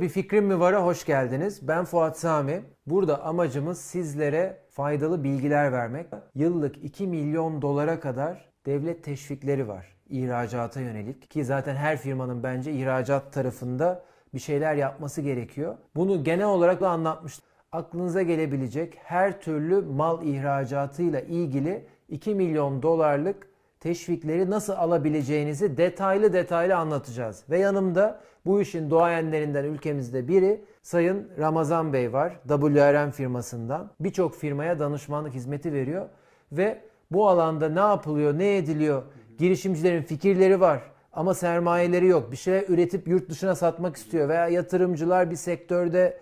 Bir fikrim mi var'a hoş geldiniz. Ben Fuat Sami. Burada amacımız sizlere faydalı bilgiler vermek. Yıllık 2 milyon dolara kadar devlet teşvikleri var ihracata yönelik ki zaten her firmanın bence ihracat tarafında bir şeyler yapması gerekiyor. Bunu genel olarak da anlatmıştım. Aklınıza gelebilecek her türlü mal ihracatıyla ilgili 2 milyon dolarlık teşvikleri nasıl alabileceğinizi detaylı detaylı anlatacağız. Ve yanımda bu işin doğayenlerinden ülkemizde biri Sayın Ramazan Bey var. WRM firmasından. Birçok firmaya danışmanlık hizmeti veriyor. Ve bu alanda ne yapılıyor, ne ediliyor, girişimcilerin fikirleri var ama sermayeleri yok. Bir şeyler üretip yurt dışına satmak istiyor veya yatırımcılar bir sektörde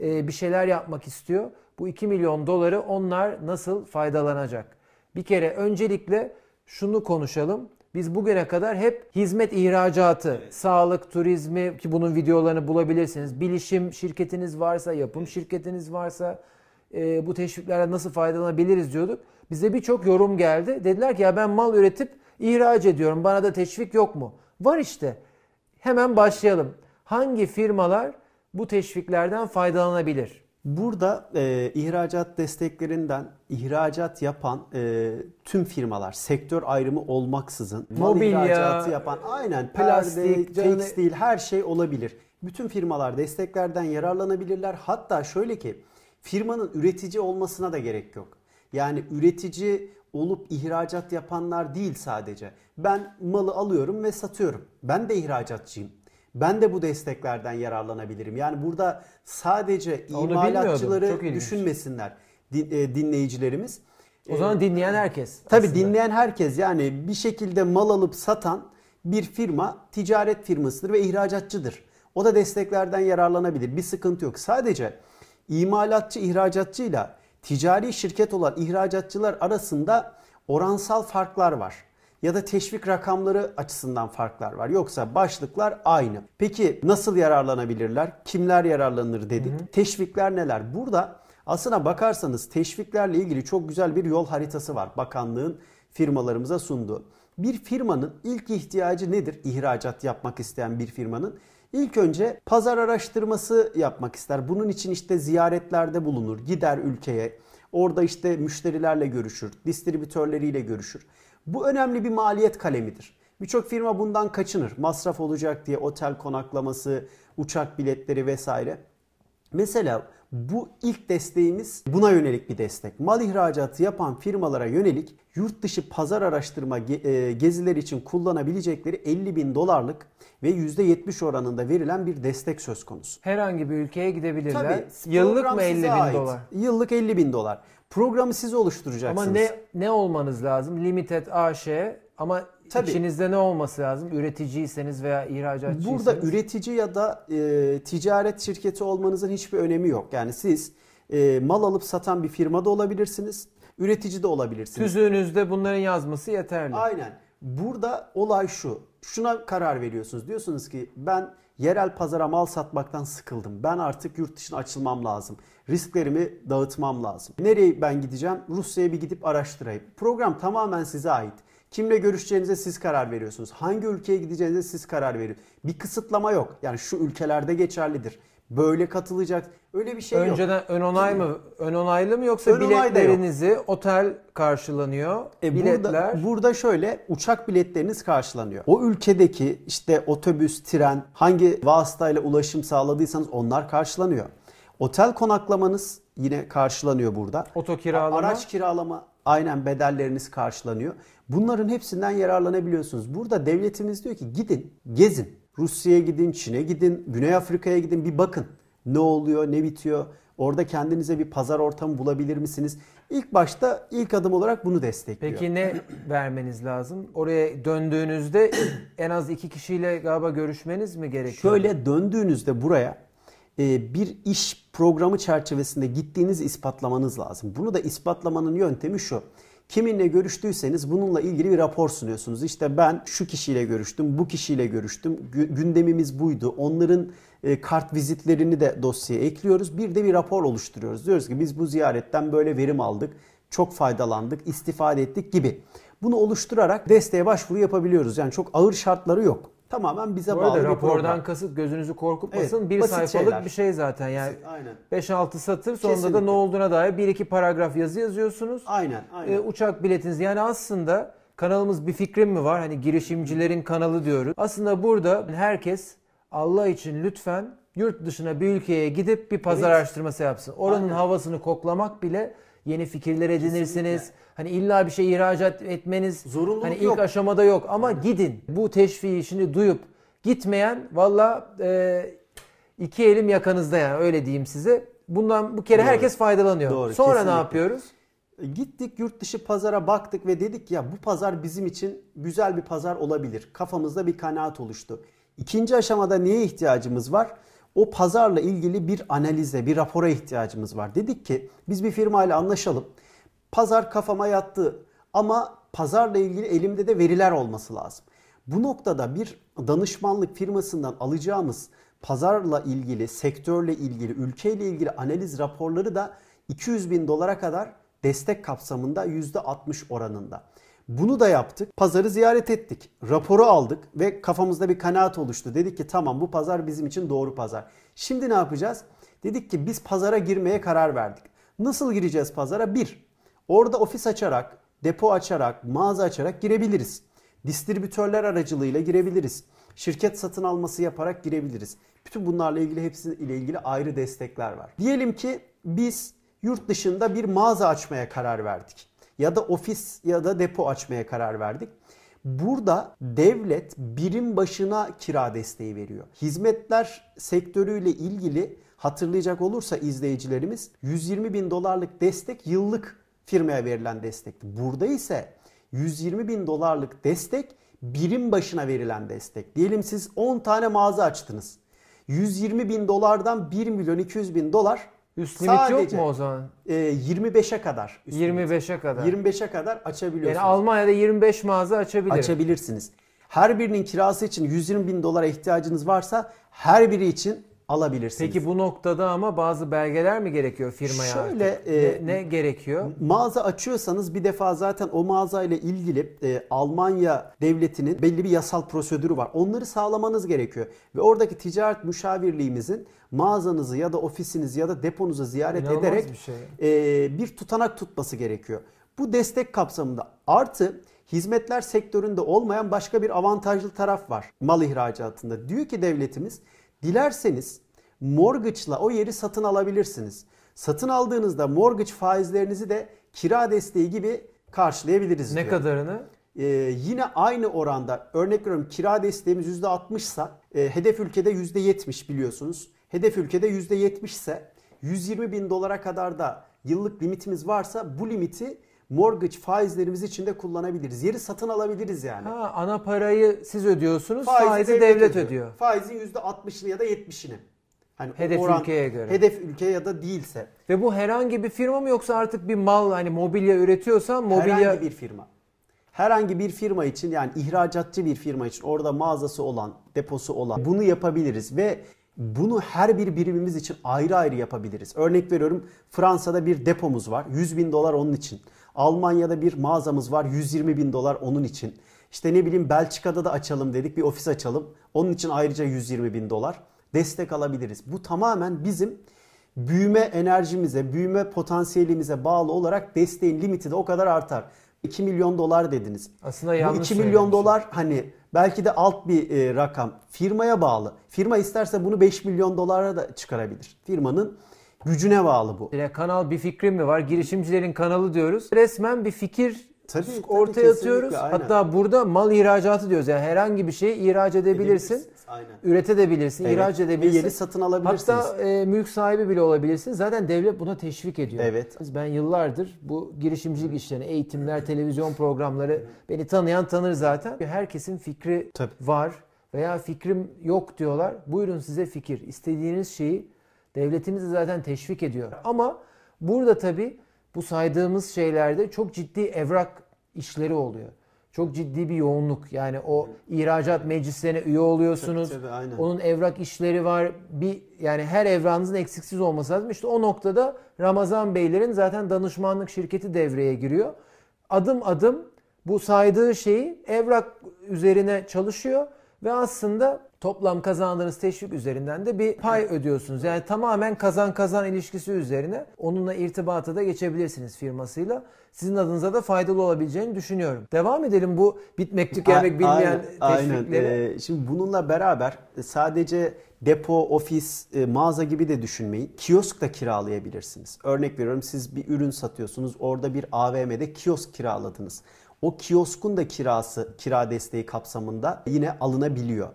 e, bir şeyler yapmak istiyor. Bu 2 milyon doları onlar nasıl faydalanacak? Bir kere öncelikle şunu konuşalım. Biz bugüne kadar hep hizmet ihracatı, evet. sağlık, turizmi ki bunun videolarını bulabilirsiniz. Bilişim şirketiniz varsa, yapım şirketiniz varsa e, bu teşviklerden nasıl faydalanabiliriz diyorduk. Bize birçok yorum geldi. Dediler ki ya ben mal üretip ihraç ediyorum. Bana da teşvik yok mu? Var işte. Hemen başlayalım. Hangi firmalar bu teşviklerden faydalanabilir? Burada e, ihracat desteklerinden ihracat yapan e, tüm firmalar sektör ayrımı olmaksızın mobilya, mal ihracatı yapan aynen plastik, perde, tekstil her şey olabilir. Bütün firmalar desteklerden yararlanabilirler. Hatta şöyle ki firmanın üretici olmasına da gerek yok. Yani üretici olup ihracat yapanlar değil sadece. Ben malı alıyorum ve satıyorum. Ben de ihracatçıyım. Ben de bu desteklerden yararlanabilirim. Yani burada sadece imalatçıları düşünmesinler e, dinleyicilerimiz. O zaman dinleyen herkes. Tabii aslında. dinleyen herkes yani bir şekilde mal alıp satan bir firma ticaret firmasıdır ve ihracatçıdır. O da desteklerden yararlanabilir. Bir sıkıntı yok. Sadece imalatçı ihracatçıyla ticari şirket olan ihracatçılar arasında oransal farklar var. Ya da teşvik rakamları açısından farklar var. Yoksa başlıklar aynı. Peki nasıl yararlanabilirler? Kimler yararlanır dedik. Hı hı. Teşvikler neler? Burada aslına bakarsanız teşviklerle ilgili çok güzel bir yol haritası var. Bakanlığın firmalarımıza sunduğu. Bir firmanın ilk ihtiyacı nedir? İhracat yapmak isteyen bir firmanın İlk önce pazar araştırması yapmak ister. Bunun için işte ziyaretlerde bulunur. Gider ülkeye. Orada işte müşterilerle görüşür. Distribütörleriyle görüşür. Bu önemli bir maliyet kalemidir. Birçok firma bundan kaçınır. Masraf olacak diye otel konaklaması, uçak biletleri vesaire. Mesela bu ilk desteğimiz buna yönelik bir destek. Mal ihracatı yapan firmalara yönelik yurt dışı pazar araştırma e, gezileri için kullanabilecekleri 50 bin dolarlık ve %70 oranında verilen bir destek söz konusu. Herhangi bir ülkeye gidebilirler. Tabii, Yıllık mı 50 bin ait. dolar? Yıllık 50 bin dolar. Programı siz oluşturacaksınız. Ama ne ne olmanız lazım? Limited AŞ ama Tabii. İçinizde ne olması lazım? Üreticiyseniz veya ihracatçıysanız. Burada üretici ya da e, ticaret şirketi olmanızın hiçbir önemi yok. Yani siz e, mal alıp satan bir firma da olabilirsiniz. Üretici de olabilirsiniz. Tüzüğünüzde bunların yazması yeterli. Aynen. Burada olay şu. Şuna karar veriyorsunuz. Diyorsunuz ki ben yerel pazara mal satmaktan sıkıldım. Ben artık yurt dışına açılmam lazım. Risklerimi dağıtmam lazım. Nereye ben gideceğim? Rusya'ya bir gidip araştırayım. Program tamamen size ait. Kimle görüşeceğinize siz karar veriyorsunuz. Hangi ülkeye gideceğinize siz karar veriyorsunuz. Bir kısıtlama yok. Yani şu ülkelerde geçerlidir. Böyle katılacak. Öyle bir şey Önceden yok. Önceden ön onay mı? Ön onaylı mı yoksa ön biletlerinizi otel karşılanıyor? E biletler. Burada, burada şöyle uçak biletleriniz karşılanıyor. O ülkedeki işte otobüs, tren, hangi vasıtayla ulaşım sağladıysanız onlar karşılanıyor. Otel konaklamanız yine karşılanıyor burada. Oto kiralama. Araç kiralama aynen bedelleriniz karşılanıyor. Bunların hepsinden yararlanabiliyorsunuz. Burada devletimiz diyor ki gidin, gezin. Rusya'ya gidin, Çin'e gidin, Güney Afrika'ya gidin bir bakın. Ne oluyor, ne bitiyor? Orada kendinize bir pazar ortamı bulabilir misiniz? İlk başta ilk adım olarak bunu destekliyor. Peki ne vermeniz lazım? Oraya döndüğünüzde en az iki kişiyle galiba görüşmeniz mi gerekiyor? Şöyle döndüğünüzde buraya e, bir iş programı çerçevesinde gittiğinizi ispatlamanız lazım. Bunu da ispatlamanın yöntemi şu. Kiminle görüştüyseniz bununla ilgili bir rapor sunuyorsunuz. İşte ben şu kişiyle görüştüm, bu kişiyle görüştüm. Gündemimiz buydu. Onların e, kart vizitlerini de dosyaya ekliyoruz. Bir de bir rapor oluşturuyoruz. Diyoruz ki biz bu ziyaretten böyle verim aldık, çok faydalandık, istifade ettik gibi. Bunu oluşturarak desteğe başvuru yapabiliyoruz. Yani çok ağır şartları yok. Tamamen bize Bu bağlı bir rapordan program. kasıt gözünüzü korkutmasın. Evet, bir sayfalık şeyler. bir şey zaten. Yani Aynen. 5-6 satır sonunda da Kesinlikle. ne olduğuna dair bir iki paragraf yazı yazıyorsunuz. Aynen, aynen. E, uçak biletiniz yani aslında kanalımız bir fikrim mi var? Hani girişimcilerin kanalı diyoruz. Aslında burada herkes Allah için lütfen yurt dışına bir ülkeye gidip bir pazar Evet. araştırması yapsın. Oranın Aynen. havasını koklamak bile yeni fikirler edinirsiniz. Kesinlikle. Hani illa bir şey ihracat etmeniz Zorunluluk hani ilk yok. aşamada yok ama gidin. Bu teşviği işini duyup gitmeyen valla e, iki elim yakanızda yani öyle diyeyim size. Bundan bu kere Doğru. herkes faydalanıyor. Doğru, Sonra ne kesinlikle. yapıyoruz? E, Gittik yurt dışı pazara baktık ve dedik ya bu pazar bizim için güzel bir pazar olabilir. Kafamızda bir kanaat oluştu. İkinci aşamada neye ihtiyacımız var? O pazarla ilgili bir analize, bir rapora ihtiyacımız var. Dedik ki biz bir firmayla anlaşalım. Pazar kafama yattı ama pazarla ilgili elimde de veriler olması lazım. Bu noktada bir danışmanlık firmasından alacağımız pazarla ilgili, sektörle ilgili, ülkeyle ilgili analiz raporları da 200 bin dolara kadar destek kapsamında %60 oranında. Bunu da yaptık. Pazarı ziyaret ettik. Raporu aldık ve kafamızda bir kanaat oluştu. Dedik ki tamam bu pazar bizim için doğru pazar. Şimdi ne yapacağız? Dedik ki biz pazara girmeye karar verdik. Nasıl gireceğiz pazara? Bir, orada ofis açarak, depo açarak, mağaza açarak girebiliriz. Distribütörler aracılığıyla girebiliriz. Şirket satın alması yaparak girebiliriz. Bütün bunlarla ilgili hepsiyle ilgili ayrı destekler var. Diyelim ki biz yurt dışında bir mağaza açmaya karar verdik. Ya da ofis ya da depo açmaya karar verdik. Burada devlet birim başına kira desteği veriyor. Hizmetler sektörüyle ilgili hatırlayacak olursa izleyicilerimiz 120 bin dolarlık destek yıllık firmaya verilen destekti. Burada ise 120 bin dolarlık destek birim başına verilen destek. Diyelim siz 10 tane mağaza açtınız. 120 bin dolardan 1 milyon 200 bin dolar Üst limit yok sadece, mu o zaman? e, 25'e kadar. üst limit. 25'e kadar. 25'e kadar açabiliyorsunuz. Yani Almanya'da 25 mağaza açabilir. açabilirsiniz. Her birinin kirası için 120 bin dolara ihtiyacınız varsa her biri için alabilirsiniz. Peki bu noktada ama bazı belgeler mi gerekiyor firmaya Şöyle, e, ne, ne gerekiyor? Mağaza açıyorsanız bir defa zaten o mağaza ile ilgili e, Almanya devletinin belli bir yasal prosedürü var. Onları sağlamanız gerekiyor. Ve oradaki ticaret müşavirliğimizin mağazanızı ya da ofisinizi ya da deponuzu ziyaret İnanılmaz ederek bir şey. e, bir tutanak tutması gerekiyor. Bu destek kapsamında artı hizmetler sektöründe olmayan başka bir avantajlı taraf var mal ihracatında. Diyor ki devletimiz dilerseniz mortgage'la o yeri satın alabilirsiniz. Satın aldığınızda mortgage faizlerinizi de kira desteği gibi karşılayabiliriz Ne diyor. kadarını? Ee, yine aynı oranda örnek veriyorum kira desteğimiz %60 ise e, hedef ülkede %70 biliyorsunuz. Hedef ülkede %70 ise 120 bin dolara kadar da yıllık limitimiz varsa bu limiti mortgage faizlerimiz için de kullanabiliriz. Yeri satın alabiliriz yani. Ha, ana parayı siz ödüyorsunuz, Faizi faizi, devlet, ödüyor. Faizin %60'ını ya da 70'ini. Hani Hedef ülkeye göre. Hedef ülke ya da değilse. Ve bu herhangi bir firma mı yoksa artık bir mal hani mobilya üretiyorsan mobilya Herhangi bir firma. Herhangi bir firma için yani ihracatçı bir firma için orada mağazası olan, deposu olan bunu yapabiliriz ve bunu her bir birimimiz için ayrı ayrı yapabiliriz. Örnek veriyorum Fransa'da bir depomuz var 100 bin dolar onun için. Almanya'da bir mağazamız var 120 bin dolar onun için. İşte ne bileyim Belçika'da da açalım dedik bir ofis açalım. Onun için ayrıca 120 bin dolar destek alabiliriz. Bu tamamen bizim büyüme enerjimize, büyüme potansiyelimize bağlı olarak desteğin limiti de o kadar artar. 2 milyon dolar dediniz. Aslında Bu yanlış 2 milyon dolar hani belki de alt bir e, rakam. Firmaya bağlı. Firma isterse bunu 5 milyon dolara da çıkarabilir. Firmanın gücüne bağlı bu. Ya kanal bir fikrim mi var? Girişimcilerin kanalı diyoruz. Resmen bir fikir Tabii, tabii, ortaya atıyoruz. aynen. Hatta burada mal ihracatı diyoruz. Yani herhangi bir şeyi ihraç edebilirsin. Aynen. Üretebilirsin, Evet. ihraç Ve edebilirsin. yeri satın alabilirsiniz. Hatta e, mülk sahibi bile olabilirsin. Zaten devlet buna teşvik ediyor. Evet. Ben yıllardır bu girişimcilik işlerini, eğitimler, televizyon programları beni tanıyan tanır zaten. Herkesin fikri Tabii. var veya fikrim yok diyorlar. Buyurun size fikir. İstediğiniz şeyi devletimiz de zaten teşvik ediyor. Ama burada tabii bu saydığımız şeylerde çok ciddi evrak işleri oluyor. Çok ciddi bir yoğunluk. Yani o ihracat meclislerine üye oluyorsunuz. Tabii, tabii, aynen. Onun evrak işleri var. Bir yani her evranınızın eksiksiz olması lazım. İşte o noktada Ramazan Beylerin zaten danışmanlık şirketi devreye giriyor. Adım adım bu saydığı şeyi evrak üzerine çalışıyor ve aslında toplam kazandığınız teşvik üzerinden de bir pay ödüyorsunuz. Yani tamamen kazan kazan ilişkisi üzerine onunla irtibata da geçebilirsiniz firmasıyla. Sizin adınıza da faydalı olabileceğini düşünüyorum. Devam edelim bu bitmek tükenmek bilmeyen aynen, teşvikleri. Aynen. Ee, şimdi bununla beraber sadece depo, ofis, e, mağaza gibi de düşünmeyin. Kiosk da kiralayabilirsiniz. Örnek veriyorum siz bir ürün satıyorsunuz. Orada bir AVM'de kiosk kiraladınız. O kioskun da kirası, kira desteği kapsamında yine alınabiliyor.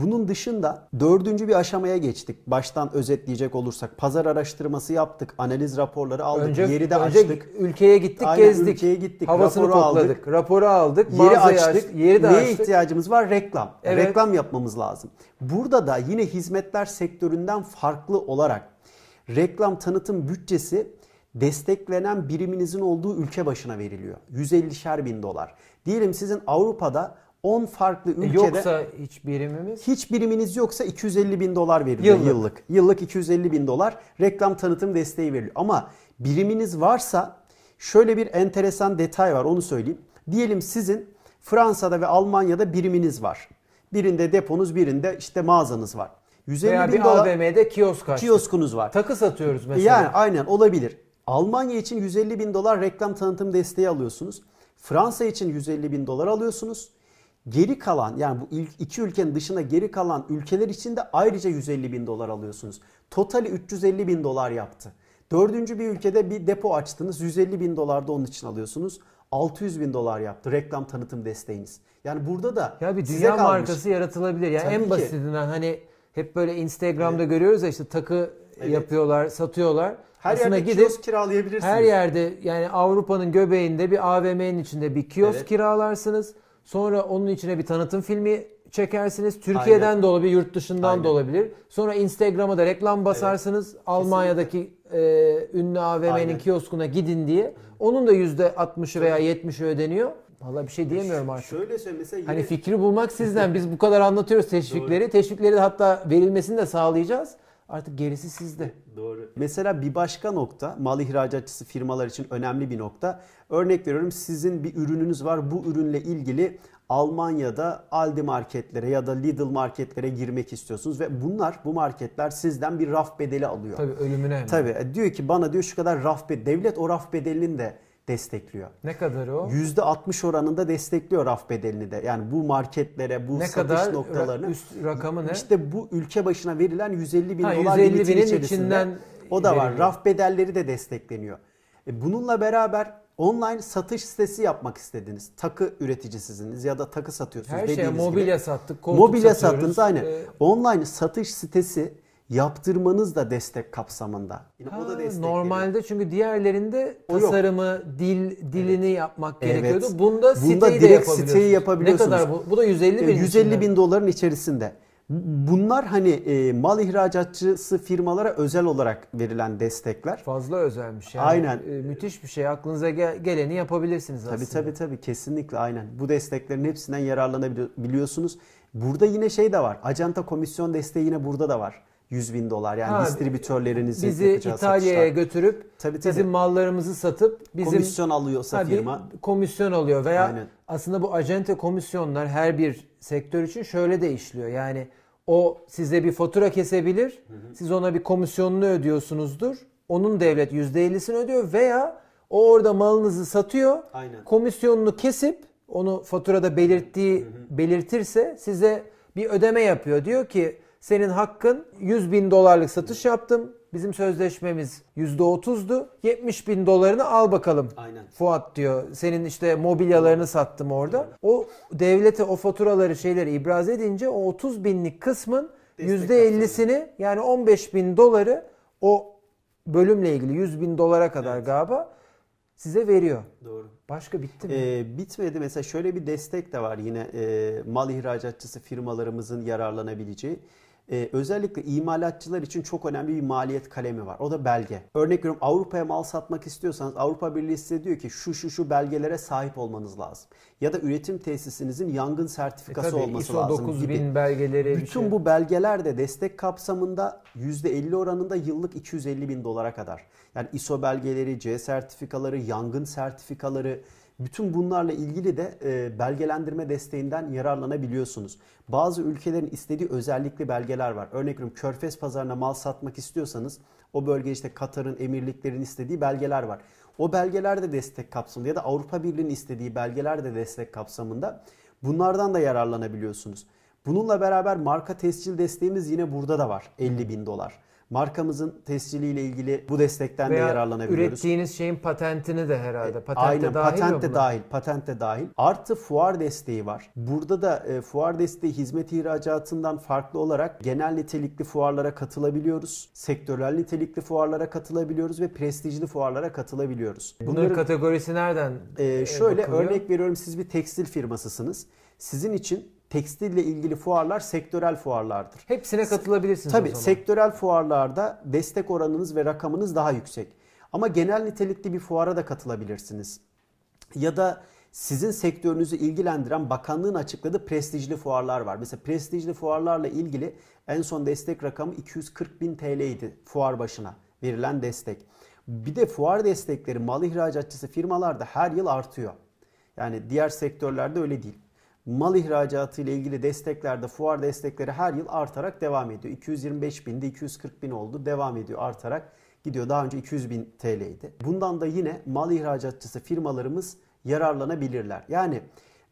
Bunun dışında dördüncü bir aşamaya geçtik. Baştan özetleyecek olursak pazar araştırması yaptık, analiz raporları aldık, önce, yeri de önce açtık. ülkeye gittik, Aynen, gezdik. ülkeye gittik, Havasını raporu kokladık, aldık. raporu aldık, Yeri açtık. açtık, yeri de Neye açtık. ihtiyacımız var? Reklam. Evet. Reklam yapmamız lazım. Burada da yine hizmetler sektöründen farklı olarak reklam tanıtım bütçesi desteklenen biriminizin olduğu ülke başına veriliyor. 150'şer bin dolar. Diyelim sizin Avrupa'da 10 farklı ülkede E, Yoksa hiç birimimiz hiç biriminiz yoksa 250 bin dolar veriliyor Yıllık. yıllık. Yıllık, 250 bin dolar reklam tanıtım desteği veriliyor. Ama biriminiz varsa şöyle bir enteresan detay var onu söyleyeyim. Diyelim sizin Fransa'da ve Almanya'da biriminiz var. Birinde deponuz birinde işte mağazanız var. 150 veya bin bir dolar AVM'de kiosk açtık. kioskunuz var. Takı satıyoruz mesela. Yani aynen olabilir. Almanya için 150 bin dolar reklam tanıtım desteği alıyorsunuz. Fransa için 150 bin dolar alıyorsunuz. Geri kalan yani bu ilk iki ülkenin dışında geri kalan ülkeler için de ayrıca 150 bin dolar alıyorsunuz. Totali 350 bin dolar yaptı. Dördüncü bir ülkede bir depo açtınız 150 bin dolar da onun için alıyorsunuz. 600 bin dolar yaptı reklam tanıtım desteğiniz. Yani burada da Ya bir dünya kalmış. markası yaratılabilir. Yani Tabii en ki. basitinden hani hep böyle Instagram'da görüyoruz ya işte takı Evet. yapıyorlar, satıyorlar. Her Aslında yerde gidip kiosk kiralayabilirsiniz. her yerde yani Avrupa'nın göbeğinde bir AVM'nin içinde bir kiosk Evet. kiralarsınız. Sonra onun içine bir tanıtım filmi çekersiniz. Türkiye'den de olabilir, yurt dışından Aynen. da olabilir. Sonra Instagram'a da reklam basarsınız. Almanya'daki e, ünlü AVM'nin Aynen. kioskuna gidin diye. Onun da %60'ı veya 70'i ödeniyor. Vallahi bir şey diyemiyorum artık. Şöyle söyleyeyim mesela yine Hani fikri bulmak sizden. Biz bu kadar anlatıyoruz teşvikleri. Teşvikleri de hatta verilmesini de sağlayacağız. Artık gerisi sizde. Doğru. Mesela bir başka nokta mal ihracatçısı firmalar için önemli bir nokta. Örnek veriyorum sizin bir ürününüz var. Bu ürünle ilgili Almanya'da Aldi marketlere ya da Lidl marketlere girmek istiyorsunuz ve bunlar bu marketler sizden bir raf bedeli alıyor. Tabii ölümüne. Tabii. E, Diyor ki bana diyor şu kadar raf bedeli. Devlet o raf bedelini de destekliyor. Ne kadar o? %60 oranında destekliyor raf bedelini de. Yani bu marketlere, bu Ne satış kadar noktalarını. üst rakamı ne? İşte bu ülke başına verilen 150 bin Ha, dolar 150 limitin içerisinde. içinden o da var. veriliyor. Raf bedelleri de destekleniyor. E, bununla beraber online satış sitesi yapmak istediniz. Takı üreticisiniz ya da takı satıyorsunuz Her dediğiniz gibi. mobilya sattık, koltuk Mobilya satıyoruz. sattınız aynen. Ee, Online satış sitesi yaptırmanız da destek kapsamında. Yine o da ha, destekleniyor. normalde çünkü diğerlerinde O yok. tasarımı, dil dilini yapmak Evet. gerekiyordu. Bunda siteyi Bunda de direkt yapabiliyorsunuz. siteyi yapabiliyorsunuz. Ne kadar bu? Bu da 150 bin. E, 150 içinden. bin doların içerisinde. Bunlar hani e, mal ihracatçısı firmalara özel olarak verilen destekler. Fazla özelmiş yani. Aynen. E, müthiş bir şey. Aklınıza gel- geleni yapabilirsiniz aslında. Tabii tabii tabii kesinlikle aynen. Bu desteklerin hepsinden yararlanabiliyorsunuz. Burada yine şey de var. Acenta komisyon desteği yine burada da var. 100 bin dolar yani Ha, distribütörlerinizin Bizi İtalya'ya götürüp Tabii, tabii. bizim mallarımızı satıp bizim komisyon alıyorsa Ha, firma. komisyon alıyor veya Aynen. aslında bu acente komisyonlar her bir sektör için şöyle de işliyor. Yani o size bir fatura kesebilir. Siz ona bir komisyonunu ödüyorsunuzdur. Onun devlet %50'sini ödüyor veya o orada malınızı satıyor. Aynen. Komisyonunu kesip onu faturada belirttiği belirtirse size bir ödeme yapıyor. Diyor ki senin hakkın 100 bin dolarlık satış yaptım. Bizim sözleşmemiz %30'du. 70 bin dolarını al bakalım. Aynen. Fuat diyor. Senin işte mobilyalarını sattım orada. O devlete o faturaları şeyleri ibraz edince o 30 binlik kısmın Destek %50'sini yani 15 bin doları o bölümle ilgili 100 bin dolara kadar galiba size veriyor. Doğru. Başka bitti mi? Ee, bitmedi. Mesela şöyle bir destek de var yine e, mal ihracatçısı firmalarımızın yararlanabileceği. Ee, özellikle imalatçılar için çok önemli bir maliyet kalemi var. O da belge. Örnek veriyorum Avrupa'ya mal satmak istiyorsanız Avrupa Birliği size diyor ki şu şu şu belgelere sahip olmanız lazım. Ya da üretim tesisinizin yangın E sertifikası tabii olması ISO lazım 9000 gibi. belgeleri Bütün şey. bu belgeler de destek kapsamında %50 oranında yıllık 250 bin dolara kadar. Yani ISO belgeleri, C sertifikaları, yangın sertifikaları Bütün bunlarla ilgili de e, belgelendirme desteğinden yararlanabiliyorsunuz. Bazı ülkelerin istediği özellikli belgeler var. Örnek veriyorum Körfez pazarına mal satmak istiyorsanız o bölge işte Katar'ın, emirliklerin istediği belgeler var. O belgeler de destek kapsamında ya da Avrupa Birliği'nin istediği belgeler de destek kapsamında. Bunlardan da yararlanabiliyorsunuz. Bununla beraber marka tescil desteğimiz yine burada da var. 50 bin dolar. Markamızın tesciliyle ilgili bu destekten Veya de yararlanabiliyoruz. ürettiğiniz şeyin patentini de herhalde. Patente Aynen dahil patent de dahil, patent de dahil. Artı fuar desteği var. Burada da e, fuar desteği hizmet ihracatından farklı olarak genel nitelikli fuarlara katılabiliyoruz. Sektörel nitelikli fuarlara katılabiliyoruz ve prestijli fuarlara katılabiliyoruz. Bunların kategorisi nereden e, e, şöyle bakılıyor? örnek veriyorum siz bir tekstil firmasısınız. Sizin için tekstille ilgili fuarlar sektörel fuarlardır. Hepsine katılabilirsiniz Tabii o zaman. sektörel fuarlarda destek oranınız ve rakamınız daha yüksek. Ama genel nitelikli bir fuara da katılabilirsiniz. Ya da sizin sektörünüzü ilgilendiren bakanlığın açıkladığı prestijli fuarlar var. Mesela prestijli fuarlarla ilgili en son destek rakamı 240 bin TL idi fuar başına verilen destek. Bir de fuar destekleri mal ihracatçısı firmalarda her yıl artıyor. Yani diğer sektörlerde öyle değil. Mal ihracatı ile ilgili desteklerde fuar destekleri her yıl artarak devam ediyor. 225 binde 240 bin oldu devam ediyor artarak gidiyor. Daha önce 200 bin TL'ydi. Bundan da yine mal ihracatçısı firmalarımız yararlanabilirler. Yani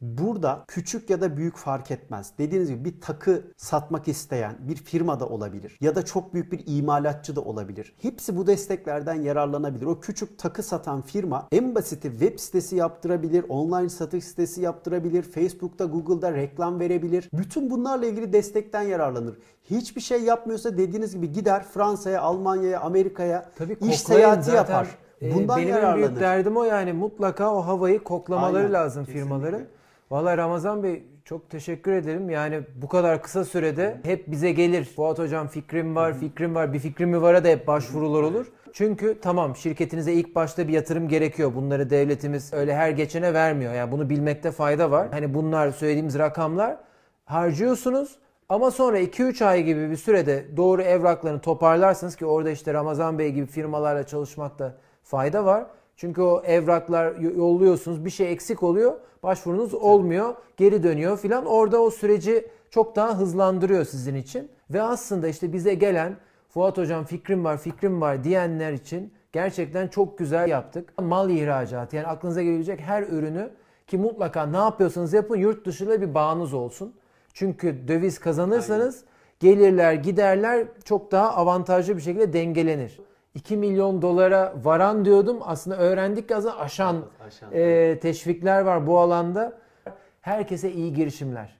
burada küçük ya da büyük fark etmez. Dediğiniz gibi bir takı satmak isteyen bir firma da olabilir. Ya da çok büyük bir imalatçı da olabilir. Hepsi bu desteklerden yararlanabilir. O küçük takı satan firma en basiti web sitesi yaptırabilir, online satış sitesi yaptırabilir, Facebook'ta, Google'da reklam verebilir. Bütün bunlarla ilgili destekten yararlanır. Hiçbir şey yapmıyorsa dediğiniz gibi gider Fransa'ya, Almanya'ya, Amerika'ya Tabii iş seyahati zaten. yapar. e, Bundan benim en büyük derdim o yani mutlaka o havayı koklamaları Aynen, lazım kesinlikle. firmaların. Vallahi Ramazan Bey çok teşekkür ederim. Yani bu kadar kısa sürede hep bize gelir. Fuat hocam fikrim var, fikrim var, bir fikrim mi var'a da hep başvurular olur. Çünkü tamam şirketinize ilk başta bir yatırım gerekiyor. Bunları devletimiz öyle her geçene vermiyor. Yani bunu bilmekte fayda var. Hani bunlar söylediğimiz rakamlar harcıyorsunuz ama sonra 2-3 ay gibi bir sürede doğru evraklarını toparlarsınız ki orada işte Ramazan Bey gibi firmalarla çalışmakta fayda var. Çünkü o evraklar yolluyorsunuz bir şey eksik oluyor başvurunuz olmuyor geri dönüyor filan orada o süreci çok daha hızlandırıyor sizin için. Ve aslında işte bize gelen Fuat hocam fikrim var fikrim var diyenler için gerçekten çok güzel yaptık. Mal ihracatı yani aklınıza gelebilecek her ürünü ki mutlaka ne yapıyorsanız yapın yurt dışıyla bir bağınız olsun. Çünkü döviz kazanırsanız gelirler giderler çok daha avantajlı bir şekilde dengelenir. 2 milyon dolara varan diyordum aslında öğrendik aslında aşan Aşan. e, teşvikler var bu alanda. Herkese iyi girişimler.